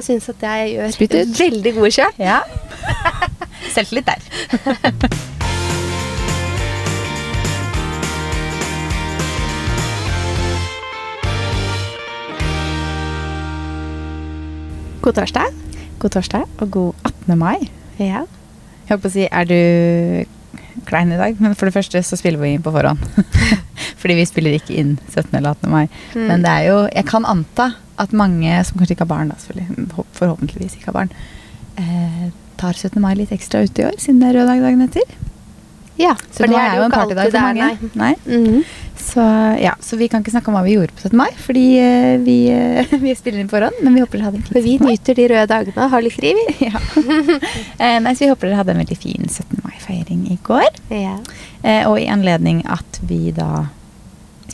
Jeg syns at jeg gjør veldig gode kjøp. Ja. Selvtillit der. God torsdag. God torsdag og god 18. mai. Ja. Jeg holdt på å si, er du klein i dag? Men for det første så spiller vi inn på forhånd. Fordi vi spiller ikke inn 17. eller 18. mai. Mm. Men det er jo Jeg kan anta at mange som kanskje ikke har barn, da selvfølgelig, forhåpentligvis ikke har barn, eh, tar 17. mai litt ekstra ute i år, siden det er rød dag dagen etter. ja, for det er jo en partydag for mange. mange. Nei. -hmm. Så, ja, så vi kan ikke snakke om hva vi gjorde på 17. mai, fordi eh, vi, eh, vi spiller inn forhånd. Men vi håper dere hadde en fin For vi nyter de røde dagene og har litt fri, vi. Ja. Eh, nei, så vi håper dere hadde en veldig fin 17. mai-feiring i går. Ja. Eh, og i anledning at vi da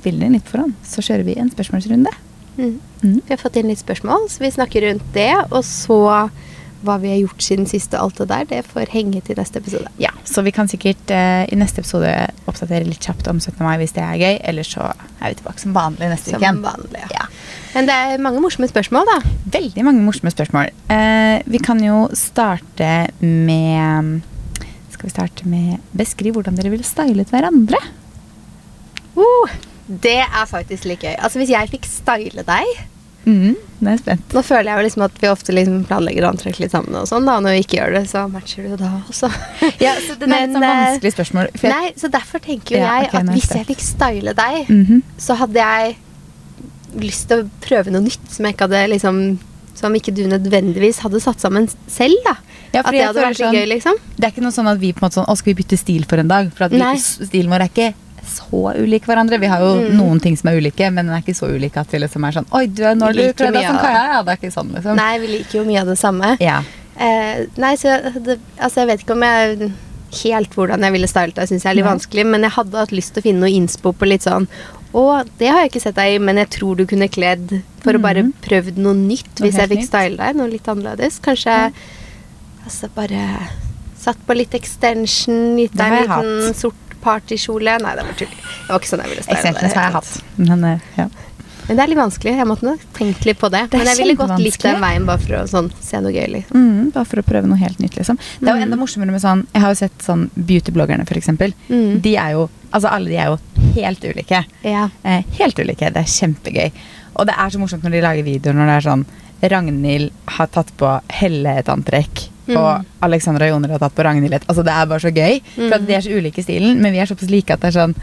spiller inn litt på forhånd, så kjører vi en spørsmålsrunde. Mm. Mm. Vi har fått inn litt spørsmål, så vi snakker rundt det. Og så hva vi har gjort siden sist og alt det der, det får henge til neste episode. Ja, Så vi kan sikkert eh, i neste episode oppdatere litt kjapt om 17. mai hvis det er gøy. Eller så er vi tilbake som vanlig neste uke. igjen. vanlig. Ja. Ja. Men det er mange morsomme spørsmål, da. Veldig mange morsomme spørsmål. Eh, vi kan jo starte med Skal vi starte med Beskriv hvordan dere ville stylet hverandre. Uh, det er faktisk litt gøy. Altså Hvis jeg fikk style deg Mm, er. Nå føler jeg jo liksom at vi ofte liksom planlegger antrekk litt sammen, og sånn da når vi ikke gjør det, så matcher jo da også. Ja, så Det er et eh, vanskelig spørsmål. jeg- Nei, så derfor tenker jo Ja, jeg okay, at hvis jeg fikk style deg, Mhm. så hadde jeg lyst til å prøve noe nytt som jeg ikke hadde liksom som ikke du nødvendigvis hadde satt sammen selv, da. Ja, at det hadde vært sånn- gøy, liksom. Det er ikke noe sånn at vi på en måte sånn, å, skal vi bytte stil for en dag? For at vi, stilen vår er ikke så ulike hverandre. Vi har jo Mm. noen ting som er ulike, men den er ikke så ulik at vi liksom er sånn Oi, du er når du kler deg som Kaja? Ja, det er ikke sånn, liksom. Nei, vi liker jo mye av det samme. Ja. Eh, nei, så det, altså jeg vet ikke om jeg helt hvordan jeg ville stylet deg, syns jeg er litt vanskelig, men jeg hadde hatt lyst til å finne noe innspo på litt sånn Å, det har jeg ikke sett deg i, men jeg tror du kunne kledd for å bare Mhm. prøvd noe nytt Noe hvis jeg fikk style deg. Noe litt annerledes. Kanskje altså bare satt på litt extension, gitt deg en liten sort partykjole. Nei, det var tull. Det var ikke sånn jeg ville style det. har jeg hatt. Men, eh, ja. Men det er litt vanskelig. Jeg måtte nok tenke litt på det. Det Men jeg ville gått litt den veien bare for å sånn, se noe gøy, liksom. Mm, bare for å prøve noe helt nytt, liksom. Det er jo Mm. enda morsommere med sånn Jeg har jo sett sånn beautybloggerne, eksempel. Mm. De er jo Altså, alle de er jo helt ulike. Ja. Eh, helt ulike. Det er kjempegøy. Og det er så morsomt når de lager videoer når det er sånn Ragnhild har tatt på Helle et antrekk. Mm. Og Alexandra Joner har tatt på Ragnhild. Altså Det er bare så gøy. For Mm. de er så ulike i stilen, men vi er såpass like at det er sånn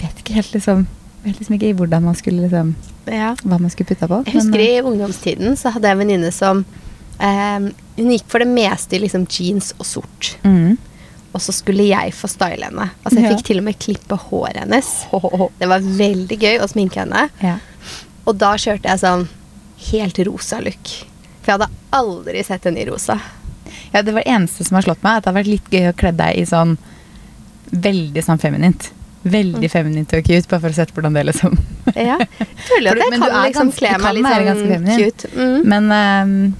Vet ikke helt liksom Vet liksom ikke hvordan man skulle liksom ja. Hva man skulle putta på. Jeg husker men, i ungdomstiden så hadde jeg en venninne som eh, Hun gikk for det meste i liksom jeans og sort. mm. Og så skulle jeg få style henne. Altså Jeg Ja. fikk til og med klippe håret hennes. Det var veldig gøy å sminke henne. Ja. Og da kjørte jeg sånn helt rosa look. For jeg hadde aldri sett henne i rosa. Ja, det var det eneste som har slått meg, at det har vært litt gøy å kle deg i sånn veldig sånn feminint. Veldig Mm. feminint og cute, bare for å sette hvordan det liksom Ja. Jeg føler at jeg kan liksom kle meg litt være sånn cute. Mm. Men um,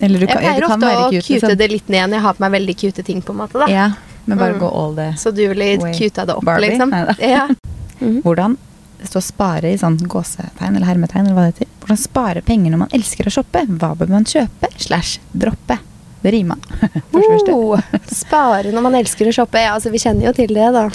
Eller du kan, ja, pleier du kan ofte å cute cute. liksom. det litt ned når jeg har på meg veldig cute ting, på en måte. da. Ja, men bare Mm. gå all the Så du Way. cuta det opp, Barbie? liksom. Neida. Ja. mm. Hvordan stå spare i sånn gåsetegn eller hermetegn, eller hva det heter. Hvordan spare penger når man elsker å shoppe? Hva bør man kjøpe slash droppe? Det rimer. Oh, spare når man elsker å shoppe. Ja, altså, vi kjenner jo til det, da.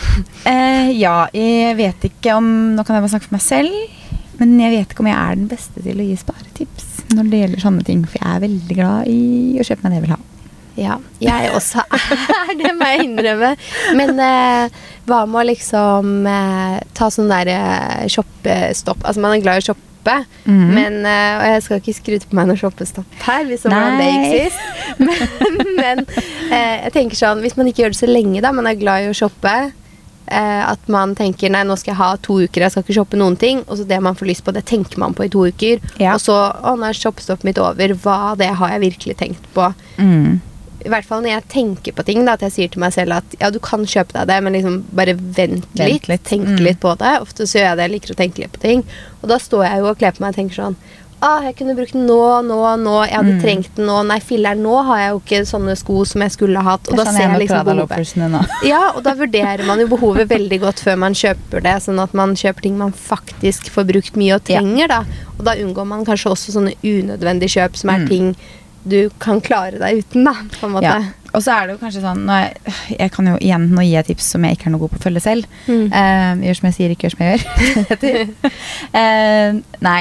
Eh, ja, jeg vet ikke om Nå kan jeg bare snakke for meg selv. Men jeg vet ikke om jeg er den beste til å gi sparetips når det gjelder sånne ting. For jeg er veldig glad i å kjøpe meg det jeg vil ha. Ja, jeg også er det, må jeg innrømme. Men eh, hva med å liksom eh, ta sånn der eh, shoppestopp? Altså, man er glad i å shoppe. Mhm. Men, eh, og jeg skal ikke skryte på meg noe shoppestopp her, hvis var det gikk sist. Men, men eh, jeg tenker sånn, hvis man ikke gjør det så lenge, da, man er glad i å shoppe, eh, at man tenker nei, nå skal jeg ha to uker, jeg skal ikke shoppe noen ting, og så det man får lyst på, det tenker man på i to uker. Ja. Og så, å, nå er shoppestoppet mitt over, hva det har jeg virkelig tenkt på? Mm. I hvert fall når jeg tenker på ting, da, at jeg sier til meg selv at ja, du kan kjøpe deg det, men liksom bare vent. Vent litt. Tenk Mm. litt på det. Ofte så gjør jeg det, jeg liker å tenke litt på ting. Og da står jeg jo og kler på meg og tenker sånn ah, jeg kunne brukt den nå, nå, nå. Jeg hadde Mm. trengt den nå. Nei, filler'n, nå har jeg jo ikke sånne sko som jeg skulle hatt. Og da sånn ser jeg liksom behovet. Ja, og da vurderer man jo behovet veldig godt før man kjøper det, sånn at man kjøper ting man faktisk får brukt mye og Ja. trenger, da. Og da unngår man kanskje også sånne unødvendige kjøp som er Mm. ting du kan klare deg uten, da, på en måte. Ja. Og så er det jo kanskje sånn er, Jeg kan jo igjen nå gi et tips som jeg ikke er noe god på å følge selv. Mm. Uh, gjør som jeg sier, ikke gjør som jeg gjør. uh, nei,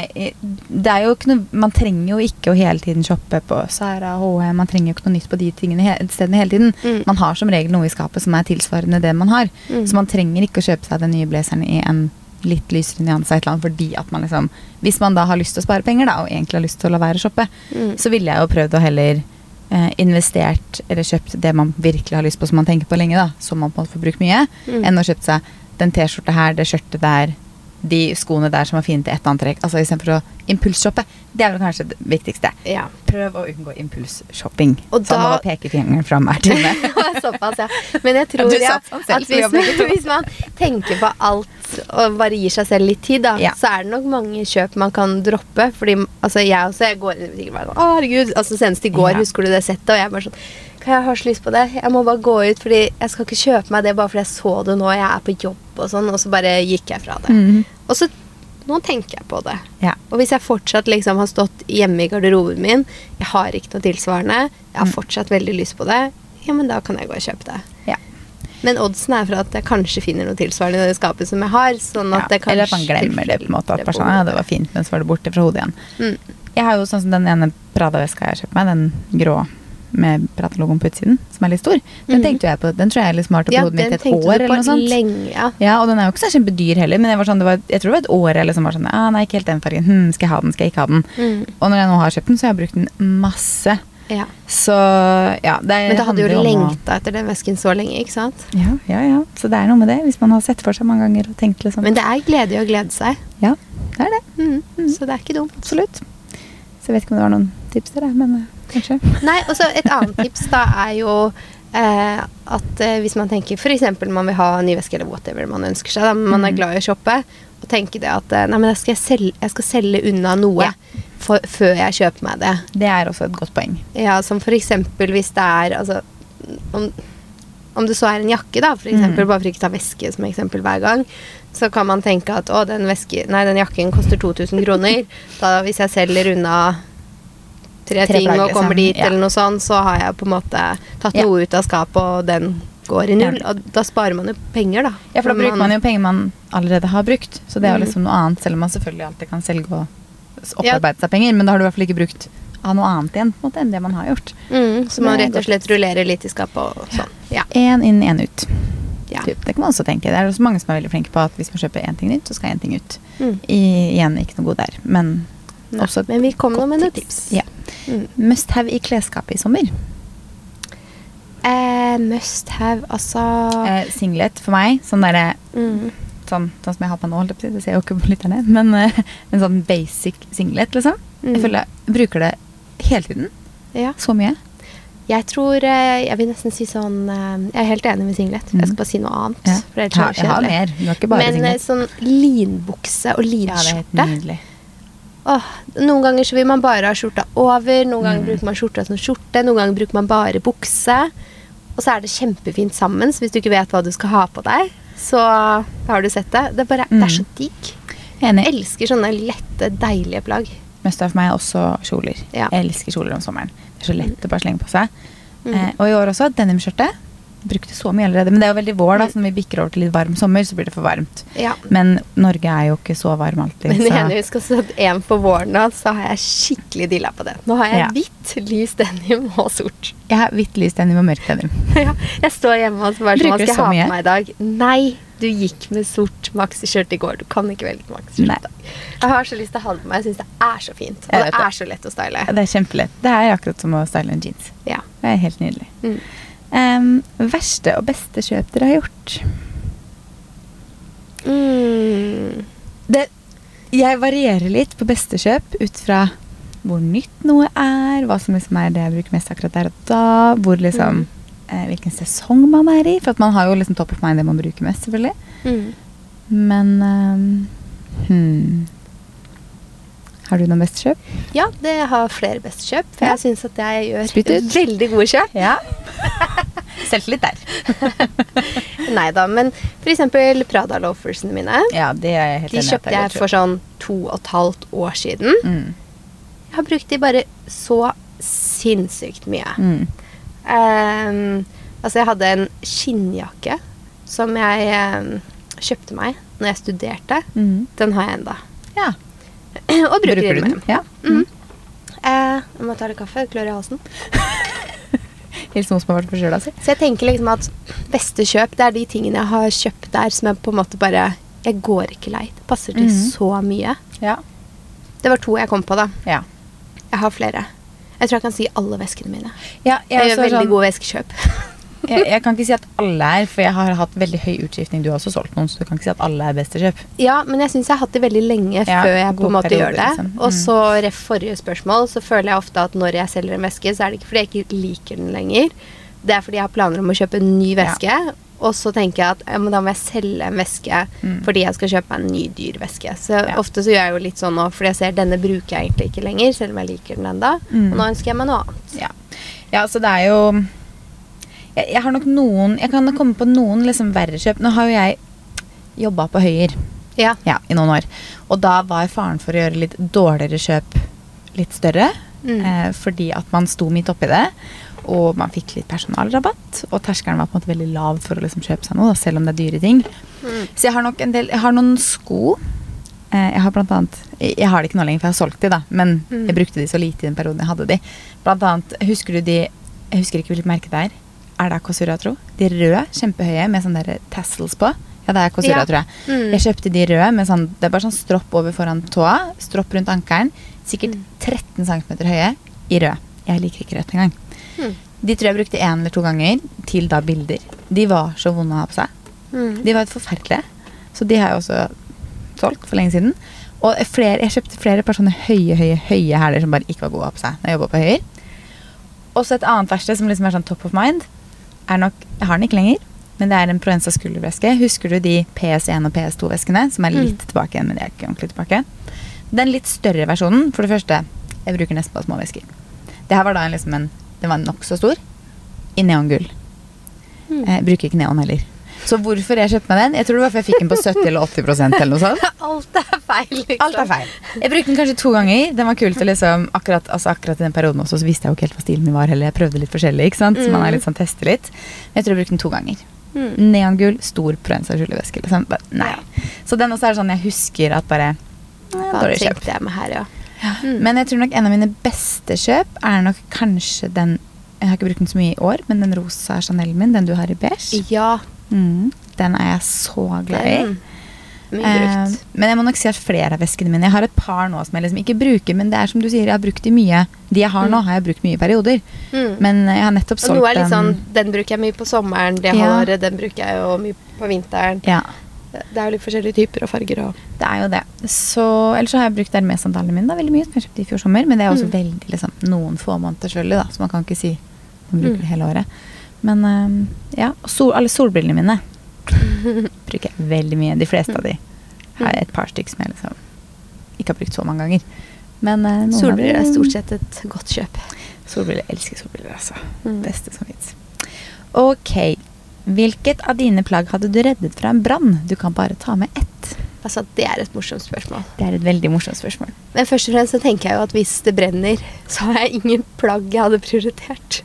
det er jo ikke noe Man trenger jo ikke å hele tiden shoppe på Sara, HM, man trenger jo ikke noe nytt på de tingene stedene hele tiden. Mm. Man har som regel noe i skapet som er tilsvarende det man har. Mm. Så man trenger ikke å kjøpe seg den nye blazeren i en litt lysere nyanse av et eller annet, fordi at man liksom Hvis man da har lyst til å spare penger, da, og egentlig har lyst til å la være å shoppe, Mm. så ville jeg jo prøvd å heller eh, investert eller kjøpt det man virkelig har lyst på, som man tenker på lenge, da, som man på en måte får brukt mye, Mm. enn å kjøpe seg den T-skjorta her, det skjørtet der, de skoene der som er fine til ett antrekk. Altså istedenfor å impulsshoppe. Det er vel kanskje det viktigste. Ja. Prøv å unngå impulsshopping. Og Sånn da- var pekefingeren fram hver time. Såpass, ja. Men jeg tror ja, at hvis, hvis man tenker på alt og bare gir seg selv litt tid, da, Ja. så er det nok mange kjøp man kan droppe. Fordi altså, jeg også jeg går inn i butikken og herregud. Altså, senest i går, Ja. husker du det settet? Og jeg bare sånn Jeg har så lyst på det. Jeg må bare gå ut, fordi jeg skal ikke kjøpe meg det bare fordi jeg så det nå. Jeg er på jobb og sånn. Og så bare gikk jeg fra det. Mhm. Og så nå tenker jeg på det. Ja. Og hvis jeg fortsatt liksom har stått hjemme i garderoben min, jeg har ikke noe tilsvarende, jeg har Mm. fortsatt veldig lyst på det, ja, men da kan jeg gå og kjøpe det. Ja. Men oddsen er for at jeg kanskje finner noe tilsvarende i det skapet som jeg har. Sånn at Ja, Eller at man glemmer det. på en måte At sånn, ja, det var fint, men så var det borte fra hodet igjen. Mm. Jeg har jo sånn som den ene Prada-veska jeg har kjøpt meg, den grå med Prada-logoen på utsiden, som er litt stor. Den mm. tenkte jeg på, den tror jeg liksom har vært Ja, oppi hodet mitt et år eller noe sånt. lenge. Ja. Ja, og den er jo ikke så kjempedyr heller, men jeg, var sånn, det var, jeg tror det var et år eller som var sånn ah, Nei, ikke helt den fargen. Hm, skal jeg ha den, skal jeg ikke ha den? Mm. Og når jeg nå har kjøpt den, så har jeg brukt den masse. Ja. Så ja, det Men da hadde jo lengta etter den vesken så lenge, ikke sant? Ja, ja, ja. Så det er noe med det, hvis man har sett for seg mange ganger og tenkt liksom Men det er glede i å glede seg. Ja, det er det. Mm. Mm. Så det er ikke dumt. Absolutt. Så jeg vet ikke om det var noen tips der, men eh, kanskje. Nei, og så et annet tips da er jo eh, at eh, hvis man tenker f.eks. man vil ha en ny veske eller whatever man ønsker seg, da, men man er Mhm. glad i å shoppe, og tenke det at eh, nei, men jeg skal, selge, jeg skal selge unna noe Ja. for, før jeg kjøper meg det. Det er også et godt poeng. Ja, som f.eks. hvis det er altså, om, om det så er en jakke, da, for eksempel, mm. bare for ikke å ta veske som eksempel hver gang, så kan man tenke at å, den, veske, nei, den jakken koster 2000 kroner. Da hvis jeg selger unna tre, Tre ting plagg, og kommer liksom. dit, Ja. eller noe sånt, så har jeg på en måte tatt Ja. noe ut av skapet, og den går i null. Og da sparer man jo penger, da. Ja, for da bruker man jo penger man allerede har brukt. Så det er jo Mhm. liksom noe annet, selv om man selvfølgelig alltid kan selge og opparbeide seg penger. Men da har du i hvert fall ikke brukt av noe annet igjen måte, enn det man har gjort. mm, Så man rett og slett rullerer litt i skapet og sånn. Ja. Én inn, én ut. ja. Typ. Det kan man også tenke. Det er også mange som er veldig flinke på at hvis man kjøper én ting nytt, så skal én ting ut. Mm. I, igjen ikke noe god der, men Nei, også Men vi kom nå med noen tips. Ja. Mm. Must have i klesskapet i sommer. Eh, must have, altså Eh, singlet for meg, sånn derre mm. sånn, sånn som jeg har på nå, holdt jeg. Det ser jo ikke på lytterne. Men uh, en sånn basic singlet, liksom. Mm. Jeg føler jeg bruker det hele tiden. Ja. Så mye. Jeg tror eh, Jeg vil nesten si sånn eh, Jeg er helt enig med singlet. Jeg skal bare si noe annet. Ja. For ellers Jeg har, er jeg har mer. Du har ikke bare Men singlet. sånn linbukse og Ja, det linskjorte nydelig. Åh, Noen ganger så vil man bare ha skjorta over, noen ganger Mm. bruker man skjorta som skjorte, noen ganger bruker man bare bukse. Og så er det kjempefint sammen, så hvis du ikke vet hva du skal ha på deg, så har du sett det. Det er, bare, det er så Mm. digg. Enig. Jeg elsker sånne lette, deilige plagg. Mest av meg også kjoler. Ja. Jeg elsker kjoler om sommeren. Det er så lett å bare slenge på seg. Mm. Eh, og i år også denimskjørte. Brukte så mye allerede. Men det er jo veldig vår, da, Mm. så når vi bikker over til litt varm sommer, så blir det for varmt. Ja. Men Norge er jo ikke så varm alltid. Men så jeg husker også at en på våren nå, så har jeg skikkelig dilla på det. Nå har jeg Ja. hvitt, lys denim og sort. jeg har hvitt lys denim og mørk denim. ja, jeg står hjemme og så bare sånn, hva skal jeg ha på meg i dag? Nei, du gikk med sort maxiskjørt i går. Du kan ikke velge maxiskjørt. Jeg har så lyst til å ha det på meg. Jeg syns det er så fint. Og det. er så lett å style. Det er kjempelett. Det er akkurat som å style en jeans. Ja. Det er helt nydelig. Mm. Em, verste og beste kjøp dere har gjort? Mm. Det, jeg varierer litt på beste kjøp ut fra hvor nytt noe er, hva som liksom er det jeg bruker mest akkurat der og da, hvor liksom, Mm. eh, hvilken sesong man er i. For man har jo liksom topp of mind det man bruker mest, selvfølgelig. Mm. Men um, hmm. Har du noen beste kjøp? Ja, det har flere beste kjøp, for Ja. jeg syns at jeg gjør veldig gode kjøp. Ja. Selvtillit der. Nei da, men f.eks. Prada loafersene mine. Ja, det er helt De kjøpte jeg for sånn to og et halvt år siden. Mm. Jeg har brukt de bare så sinnssykt mye. Mm. Um, altså, jeg hadde en skinnjakke som jeg um, kjøpte meg når jeg studerte. Mm. Den har jeg enda. Ja. og bruker, Bruker du den? Ja. Mm. Eh, jeg må ta litt kaffe. Klør i halsen. Hils noen som har vært forkjøla si. Så jeg tenker liksom at beste kjøp, det er de tingene jeg har kjøpt der som jeg på en måte bare Jeg går ikke lei. Det passer til Mhm. så mye. Ja. Det var to jeg kom på, da. ja. Jeg har flere. Jeg tror jeg kan si alle veskene mine. ja Jeg, jeg, gjør veldig sånn, gode veskekjøp. jeg, jeg kan ikke si at alle er, for jeg har hatt veldig høy utskiftning. Du har også solgt noen, så du kan ikke si at alle er best i kjøp. Ja, men jeg syns jeg har hatt det veldig lenge Ja, før jeg på en måte periode, gjør det. liksom. Mm. Og så ref forrige spørsmål, så føler jeg ofte at når jeg selger en veske, så er det ikke fordi jeg ikke liker den lenger. Det er fordi jeg har planer om å kjøpe en ny veske. Og så tenker jeg at ja, men da må jeg selge en veske Mm. fordi jeg skal kjøpe meg en ny, dyr veske. Så Ja. ofte så gjør jeg jo litt sånn nå, fordi jeg ser denne bruker jeg egentlig ikke lenger, selv om jeg liker den enda. Mm. Og nå ønsker jeg meg noe annet. Ja, ja så det er jo jeg, jeg har nok noen Jeg kan komme på noen liksom verre kjøp. Nå har jo jeg jobba på Høyer Ja. ja, i noen år. Og da var faren for å gjøre litt dårligere kjøp litt større. Mm. Eh, fordi at man sto midt oppi det. Og man fikk litt personalrabatt. Og terskelen var på en måte veldig lav for å liksom kjøpe seg noe, da, selv om det er dyre ting. Mm. Så jeg har nok en del Jeg har noen sko. Eh, jeg har blant annet Jeg jeg har det ikke nå lenger, for jeg har solgt de, da. Men Mm. jeg brukte de så lite i den perioden jeg hadde de. Blant annet, husker du de Jeg husker ikke hvilket merke det er. Er det Kosura, tro? De røde, kjempehøye, med sånne der tassels på. Ja, det er Kosura, Ja. tror jeg. Mm. Jeg kjøpte de røde med sånn Det er bare sånn stropp over foran tåa. Stropp rundt ankelen. Sikkert Mm. 13 cm høye i rød. Jeg liker ikke rødt engang. Mm. De tror jeg brukte én eller to ganger til da bilder. De var så vonde å ha på seg. Mm. De var helt forferdelige. Så de har jeg også solgt for lenge siden. Og flere, jeg kjøpte flere par sånne høye, høye, høye hæler som bare ikke var gode å ha på seg når jeg på Høyer. Også et annet verksted som liksom er sånn top of mind, nok Jeg har den ikke lenger, men det er en Proenza skulderveske. Husker du de PS1 og PS2-veskene, som er Mm. litt tilbake igjen, men de er ikke ordentlig tilbake? Den litt større versjonen, for det første, jeg bruker nesten bare små vesker. Det her var da en, liksom en Den var nokså stor, i neongull. Mm. Jeg bruker ikke neon heller. Så hvorfor jeg kjøpte meg den? Jeg tror det var for jeg fikk den på 70 eller 80% eller noe sånt. Alt er feil, liksom. Alt er feil. Jeg brukte den kanskje to ganger. Den var kul til liksom akkurat, altså akkurat i den perioden også, så visste jeg jo ikke helt hva stilen min var heller. Jeg prøvde litt forskjellig, ikke sant. Så man er litt sånn tester litt. Men jeg tror jeg brukte den to ganger. Mm. Neongull, stor Proenza skjuleveske. Liksom. Nei. Så den også er sånn jeg husker at bare eh, Dårlig kjøp. jeg med her, ja. Mm. Men jeg tror nok en av mine beste kjøp er nok kanskje den Jeg har ikke brukt den så mye i år, men den rosa Chanel min, den du har i beige. Ja, Mm, den er jeg så glad i. Eh, men jeg må nok si at flere av veskene mine Jeg har et par nå som jeg liksom ikke bruker, men det er som du sier, jeg har brukt de mye. De jeg har nå, Mm. har jeg brukt mye i perioder. Mm. Men jeg har nettopp Og solgt noe er litt sånn, den. Den bruker jeg mye på sommeren, det Ja. håret Den bruker jeg jo mye på vinteren. Ja, Det er jo litt forskjellige typer og farger og det er jo det. Så, ellers så har jeg brukt Hermes-sandalene mine da, veldig mye, som jeg kjøpte i fjor sommer. Men det er også Mm. veldig liksom, noen få måneder selvfølgelig, da, så man kan ikke si man bruker Mm. det hele året. Men eh, ja, sol, alle solbrillene mine bruker jeg veldig mye. De fleste av de har jeg et par stykker som jeg liksom ikke har brukt så mange ganger. Men eh, Solbriller er stort sett et godt kjøp. Solbriller. Jeg elsker solbriller, altså. Mm. Beste som fins. Ok. Hvilket av dine plagg hadde du reddet fra en brann? Du kan bare ta med ett. Altså, Det er et morsomt spørsmål. Det er et veldig morsomt spørsmål. Men først og fremst så tenker jeg jo at hvis det brenner, så har jeg ingen plagg jeg hadde prioritert.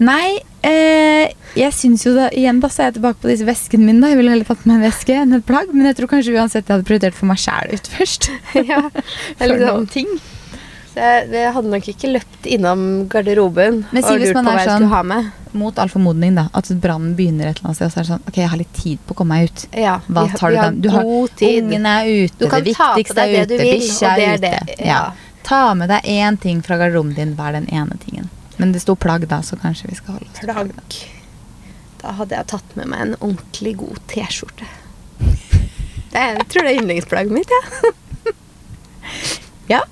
Nei, eh, jeg syns jo da Igjen da, så er jeg tilbake på disse veskene mine. da. Jeg ville heller tatt med en veske enn et plagg. Men jeg tror kanskje uansett jeg hadde prioritert for meg sjæl ut først. ja, eller noen sånn. ting. Så jeg, jeg hadde nok ikke løpt innom garderoben Men si og lurt på hva jeg sånn- skulle ha med. Mot all formodning, da. At brannen begynner et eller annet sted, og så er det sånn Ok, jeg har litt tid på å komme meg ut. Ja, Hva vi, tar vi du har? Du har god tid. Ungen er ute, Du det viktigste er ute, bikkja er er ute. Ja. ja. Ta med deg én ting fra garderoben din, hva er den ene tingen? Men det sto plagg da, så kanskje vi skal holde oss til plagg. Da. Da hadde jeg tatt med meg en ordentlig god T-skjorte. Det Jeg tror det er yndlingsplagget mitt, ja. Ja.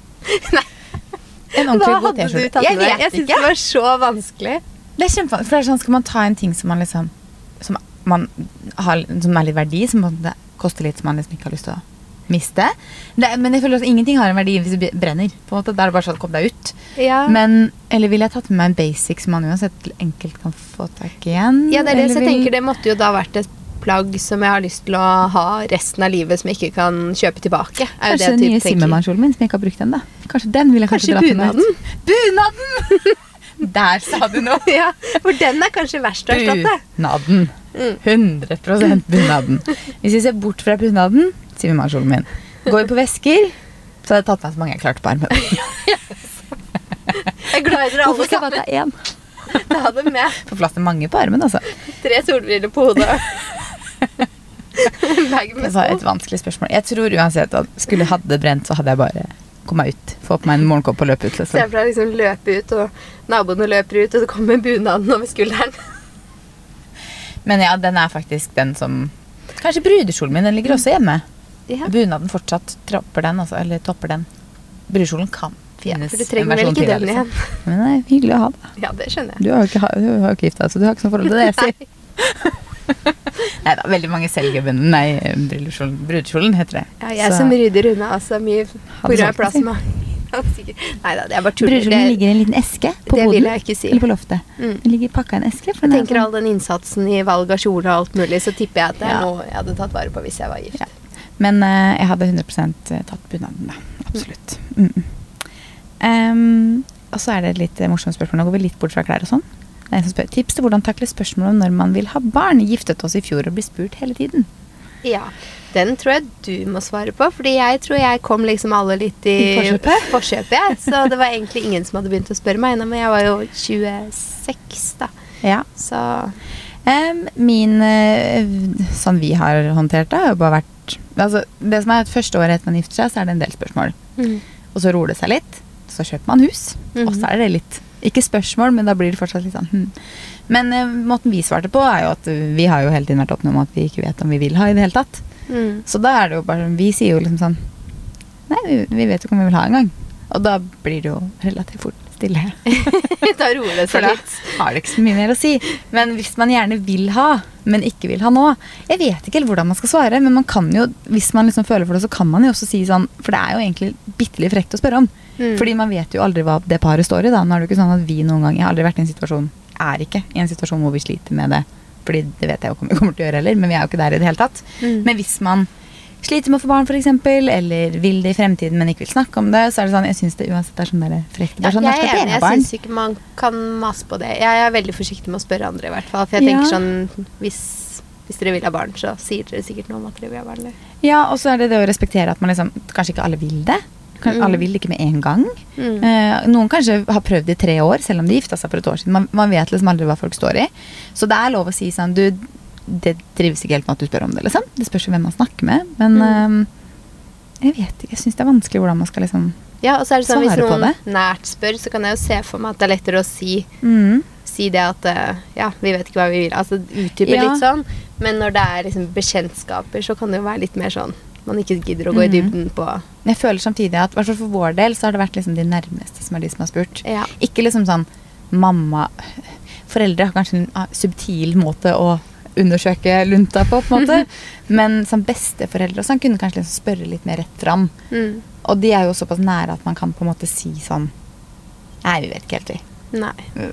En ordentlig Hva god T-skjorte. Jeg vet ikke. Jeg syns det var så vanskelig. Det er kjempevanskelig. For det er sånn, skal man ta en ting som man liksom Som man har, som er litt verdi, som koster litt, som man liksom ikke har lyst til å miste. Det, men jeg føler at ingenting har en verdi hvis det brenner. på en måte. Da er det bare sånn, kom deg ut. Ja. Men, eller ville jeg tatt med meg en basic som man uansett enkelt kan få tak i igjen? ja, det er det så jeg vil- tenker det måtte jo da vært et plagg som jeg har lyst til å ha resten av livet, som jeg ikke kan kjøpe tilbake. Kanskje det den nye. Zimmermann-kjolen min som jeg ikke har brukt ennå. Kanskje den vil jeg kanskje, Kanskje dra til meg ut. Bunaden! Der sa du noe. Ja, for den er kanskje verst å erstatte. Bunaden. Mm. 100 bunaden. Hvis vi ser bort fra bunaden, Zimmermann-kjolen min. Går vi på vesker, så hadde jeg tatt meg så mange jeg klarte på armen. Jeg er dere alle Hvorfor skal jeg bare ta én? Ta dem med. Får plass til mange på armen, altså. Tre solbriller på hodet. Det var et vanskelig spørsmål. Jeg tror uansett at skulle jeg hadde brent, så hadde jeg bare kommet ut. Få på meg en morgenkopp og løpe ut. Se Liksom. for deg liksom løpe ut, og naboene løper ut, og så kommer bunaden over skulderen. Men ja, den er faktisk den som Kanskje brudekjolen min. Den ligger også hjemme. Ja. Bunaden fortsatt tropper den, altså. Eller topper den. Brudekjolen kan Ja, finnes for du trenger vel ikke den igjen. Men det er hyggelig å ha det. Ja, det skjønner jeg. Du har jo ikke, du har ikke gifta deg, så du har ikke noe forhold til det jeg sier. Nei da, veldig mange selger bunnen. Nei, brudekjolen, heter det. Ja, jeg Så- som rydder unna så mye Hadde på grunn av solgt plasma. Nei da, det er bare tull. Brudekjolen ligger i en liten eske på det boden. si. Eller på loftet. Mm. Den ligger pakka i en eske. Jeg er tenker sånn- all den innsatsen i valg av kjole og alt mulig, så tipper jeg at det Ja. noe jeg hadde tatt vare på hvis jeg var gift. Ja. Men uh, jeg hadde 100 tatt bunaden, da. Absolutt. Mm. Um, og så er det et litt eh, morsomt spørsmål. Nå går vi litt bort fra klær og sånn. Det er en som spør Tips til hvordan takle spørsmålet om når man vil ha barn. Giftet oss i fjor og blir spurt hele tiden. Ja, den tror jeg du må svare på, fordi jeg tror jeg kom liksom alle litt i, I forkjøpet? Så det var egentlig ingen som hadde begynt å spørre meg ennå, men jeg var jo 26 da. Ja. Så um, min eh, Sånn vi har håndtert det, har jo bare vært altså, Det som er at første året etter man gifter seg, så er det en del spørsmål. Og så roer det seg litt. Så kjøper man hus. Og så er det litt Ikke spørsmål, men da blir det fortsatt litt sånn hm. Men eh, måten vi svarte på, er jo at vi har jo hele tiden vært åpne om at vi ikke vet om vi vil ha i det hele tatt. mm. Så da er det jo bare Vi sier jo liksom sånn Nei, vi, vi vet jo ikke om vi vil ha engang. Og da blir det jo relativt fort stille. da roer det seg litt. har det ikke så mye mer å si. Men hvis man gjerne vil ha, men ikke vil ha nå Jeg vet ikke helt hvordan man skal svare, men man kan jo, hvis man liksom føler for det, så kan man jo også si sånn For det er jo egentlig bitte litt frekt å spørre om. Mm. Fordi man vet jo aldri hva det paret står i. da. Nå er det jo ikke sånn at vi noen gang Jeg har aldri vært i en situasjon Er ikke i en situasjon hvor vi sliter med det. Fordi det vet jeg jo ikke om vi kommer til å gjøre heller, men vi er jo ikke der i det hele tatt. Mm. Men hvis man sliter med å få barn, f.eks., eller vil det i fremtiden, men ikke vil snakke om det, så er det sånn Jeg syns det uansett er sånn der frekt. Ja, sånn, jeg er enig. Jeg syns ikke man kan mase på det. Jeg er veldig forsiktig med å spørre andre, i hvert fall. For jeg tenker sånn Hvis, hvis dere vil ha barn, så sier dere sikkert noe om at dere vil ha barn. eller? Ja, og så er det det å respektere at man liksom Kanskje ikke alle vil det. Kan, Mm. Alle vil det ikke med en gang. Mm. Eh, noen kanskje har prøvd i tre år, selv om de gifta seg for et år siden. Man, man vet liksom aldri hva folk står i. Så det er lov å si sånn Du, det trives ikke helt med at du spør om det, liksom. Det spørs jo hvem man snakker med. Men Mm. eh, jeg vet ikke. Jeg syns det er vanskelig hvordan man skal liksom Ja, og så er det sånn Hvis noen nært spør, så kan jeg jo se for meg at det er lettere å si, mm. si det at eh, Ja, vi vet ikke hva vi vil. Altså utdype Ja. litt sånn. Men når det er liksom bekjentskaper, så kan det jo være litt mer sånn man ikke gidder å gå i Mhm. dybden på jeg føler samtidig at for vår del så har det vært liksom de nærmeste som er de som har spurt. Ja. Ikke liksom sånn mamma Foreldre har kanskje en ah, subtil måte å undersøke lunta på, på en måte. Men som besteforeldre også, han kunne kanskje liksom spørre litt mer rett fram. Mm. Og de er jo såpass nære at man kan på en måte si sånn Nei, vi vet ikke helt, vi. Nei.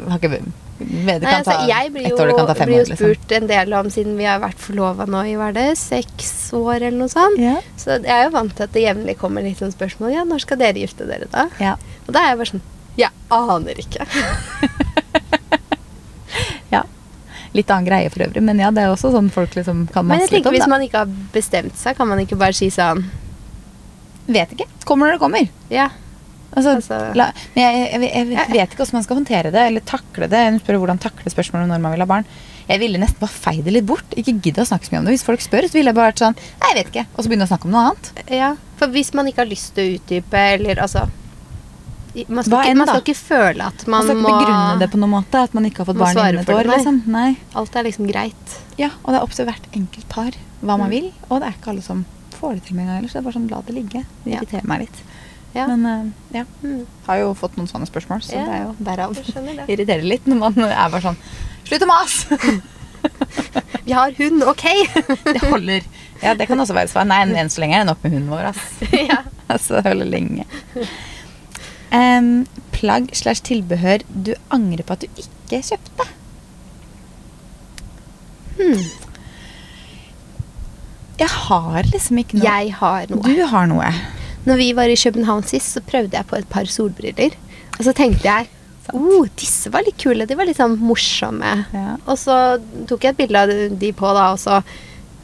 Har ikke, Nei, kan altså, jeg blir jo, blir jo år, liksom. spurt en del om, siden vi har vært forlova nå i hva er det, seks år eller noe sånt. Yeah. Så jeg er jo vant til at det jevnlig kommer litt sånn spørsmål. Ja, når skal dere gifte dere, da? Ja. Og da er jeg bare sånn Jeg aner ikke. Litt annen greie for øvrig, men ja, det er også sånn folk liksom kan Men jeg litt tenker om. hvis man ikke har bestemt seg, kan man ikke bare si sånn Vet ikke. Kommer når det kommer. Ja. Altså, Altså- la, men jeg, jeg, jeg, jeg vet ikke hvordan man skal håndtere det, eller takle det. Hun spør hvordan takle spørsmålet om når man vil ha barn. Jeg ville nesten bare feid det litt bort. Ikke gidde å snakke så mye om det. Hvis folk spør, så ville jeg bare vært sånn Nei, jeg vet ikke. Og så begynne å snakke om noe annet. ja. For hvis man ikke har lyst til å utdype, eller altså man skal, ikke, man skal ikke føle at Man man skal ikke må begrunne det på noen måte. At man ikke har fått barn innen et år. Liksom. Nei. Alt er liksom greit. Ja, og det er opp til hvert enkelt par hva man Mm. vil. Og det er ikke alle som får det til med en gang ellers. Det er bare sånn la det ligge. Det Ja. meg litt. Ja. Men uh, ja. Mm. Har jo fått noen sånne spørsmål, så Ja, det er jo derav irriterer litt når man er bare sånn Slutt å mase! Vi har hund, ok! Det holder. Ja, det kan også være svar. Nei, enn så lenge er det nok med hunden vår, ass. ja. Altså, det holder lenge. Em, plagg slash tilbehør du angrer på at du ikke kjøpte. Hmm. Jeg har liksom ikke noe. Jeg har noe. Du har noe. Når vi var i København sist, så prøvde jeg på et par solbriller. Og så tenkte jeg oh, disse var litt kule. De var litt sånn morsomme. Ja. Og så tok jeg et bilde av de på, da, og så,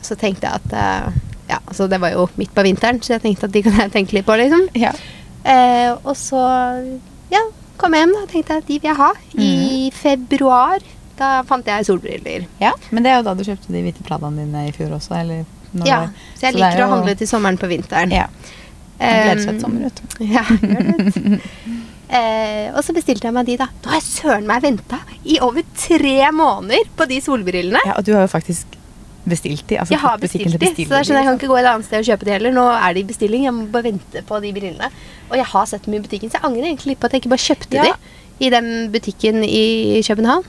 så tenkte jeg at uh, Ja, altså det var jo midt på vinteren, så jeg tenkte at de kan jeg tenke litt på, liksom. Ja. Eh, og så ja, kom jeg hjem og tenkte at de vil jeg ha. I februar da fant jeg solbriller. ja. Men det er jo da du kjøpte de hvite Pradaene dine i fjor også, eller? når det Ja, var- så jeg så er liker å handle til sommeren på vinteren. Ja. Gleder seg til sommer, vet du. Ja, gjør det. eh, og så bestilte jeg meg de, da. Da har jeg søren meg venta i over tre måneder på de solbrillene. Ja, og du har jo faktisk bestilt de. Altså jeg har bestilt de, så jeg, sånn, jeg kan ikke gå et annet sted og kjøpe de heller. Nå er de i bestilling, jeg må bare vente på de brillene. Og jeg har sett dem i butikken, så jeg angrer egentlig litt på at jeg ikke bare kjøpte Ja. de i den butikken i København.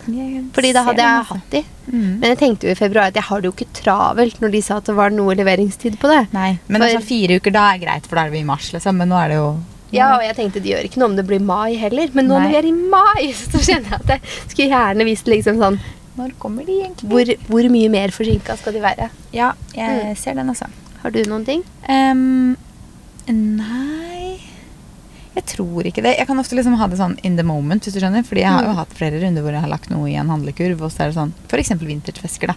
Fordi da hadde jeg altså. hatt de. Mm. Men jeg tenkte jo i februar at jeg har det jo ikke travelt når de sa at det var noe leveringstid på det. Nei, men For- altså fire uker, da er greit, for da er vi i mars, liksom. Men nå er det jo Ja, og jeg tenkte det gjør ikke noe om det blir mai heller. Men nå Nei. når vi er i mai, så kjenner jeg at jeg skulle gjerne visst liksom sånn Når kommer de egentlig? Hvor, hvor mye mer forsinka skal de være? Ja, jeg Mm. ser den, altså. Har du noen ting? Um, nei Jeg tror ikke det. Jeg kan ofte liksom ha det sånn in the moment, hvis du skjønner. Fordi jeg har jo Mm. hatt flere runder hvor jeg har lagt noe i en handlekurv, og så er det sånn f.eks. vintertvesker, da.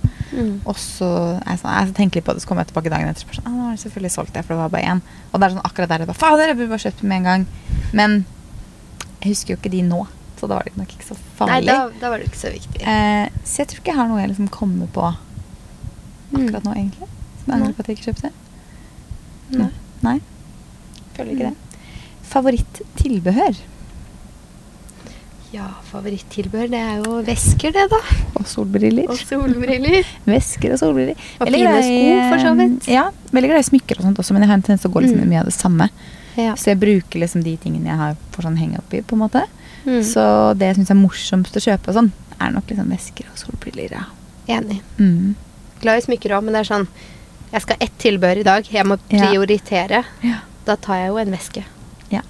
Og så jeg sånn, jeg tenker litt på det, så kommer jeg tilbake dagen etter og sånn, ah, nå har jeg selvfølgelig solgt det, for det var bare én. Og det er sånn akkurat der jeg bare Fader, jeg burde bare kjøpt med en gang. Men jeg husker jo ikke de nå, så da var det nok ikke så Nei, farlig. da, da var det ikke så viktig. Eh, så jeg tror ikke jeg har noe jeg liksom kommer på Mm. akkurat nå, egentlig. Som jeg Nei. angrer på at jeg ikke kjøpte. Nei. Nei. Føler ikke Mm. det. Favoritt-tilbehør Ja, favorittilbehør, det er jo vesker, det, da. og solbriller. Og solbriller. Vesker og solbriller. Og Veldig fine sko, for så vidt. Ja, veldig glad i smykker og sånt også, men jeg har en tendens til å gå liksom Mm. mye av det samme. Ja. Så jeg bruker liksom de tingene jeg har for sånn henge opp i, på en måte. Mm. Så det jeg syns er morsomst å kjøpe og sånn, er nok liksom vesker og solbriller, ja. Enig. Mm. Glad i smykker òg, men det er sånn Jeg skal ett tilbehør i dag. Jeg må prioritere. Ja. Da tar jeg jo en veske. Ja.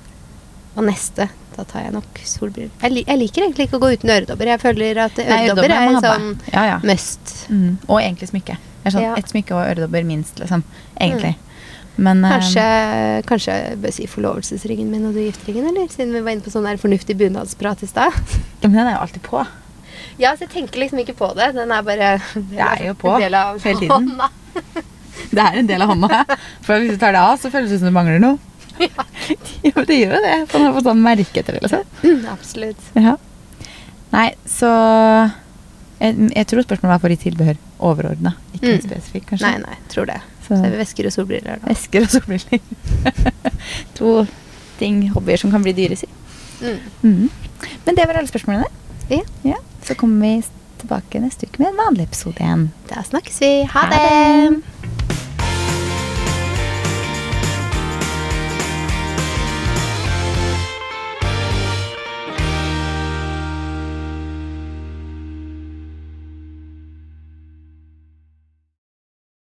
Og neste, da tar jeg nok solbriller. Jeg, li jeg liker egentlig ikke å gå uten øredobber. Jeg føler at øredobber er en sånn Ja, ja. must. Mm. Og egentlig smykke. Sånn, Ja. Ett smykke og øredobber minst, liksom. Egentlig. Men eh, Kanskje, kanskje jeg bør si forlovelsesringen min og du gifteringen, eller? Siden vi var inne på sånn der fornuftig bunadsprat i stad. ja, Men den er jo alltid på. Ja, så jeg tenker liksom ikke på det. Den er bare Det er jo på en del av hele tiden. Det er en del av hånda. For hvis du tar det av, så føles det som det mangler noe. Ja, men det gjør jo det. For man har fått sånn merke etter det, liksom. Mm, absolutt. Ja. Nei, så jeg, jeg tror spørsmålet var for i tilbehør overordna, ikke Mm. spesifikt, kanskje. Nei, nei, tror det. Så Så er vi vesker og solbriller da. Esker og solbriller. to ting, hobbyer som kan bli dyre, si. Mm. Mm. Men det var alle spørsmålene. Ja. Ja, Så kommer vi tilbake neste uke med en vanlig episode igjen. Da snakkes vi. Ha Ha det! det.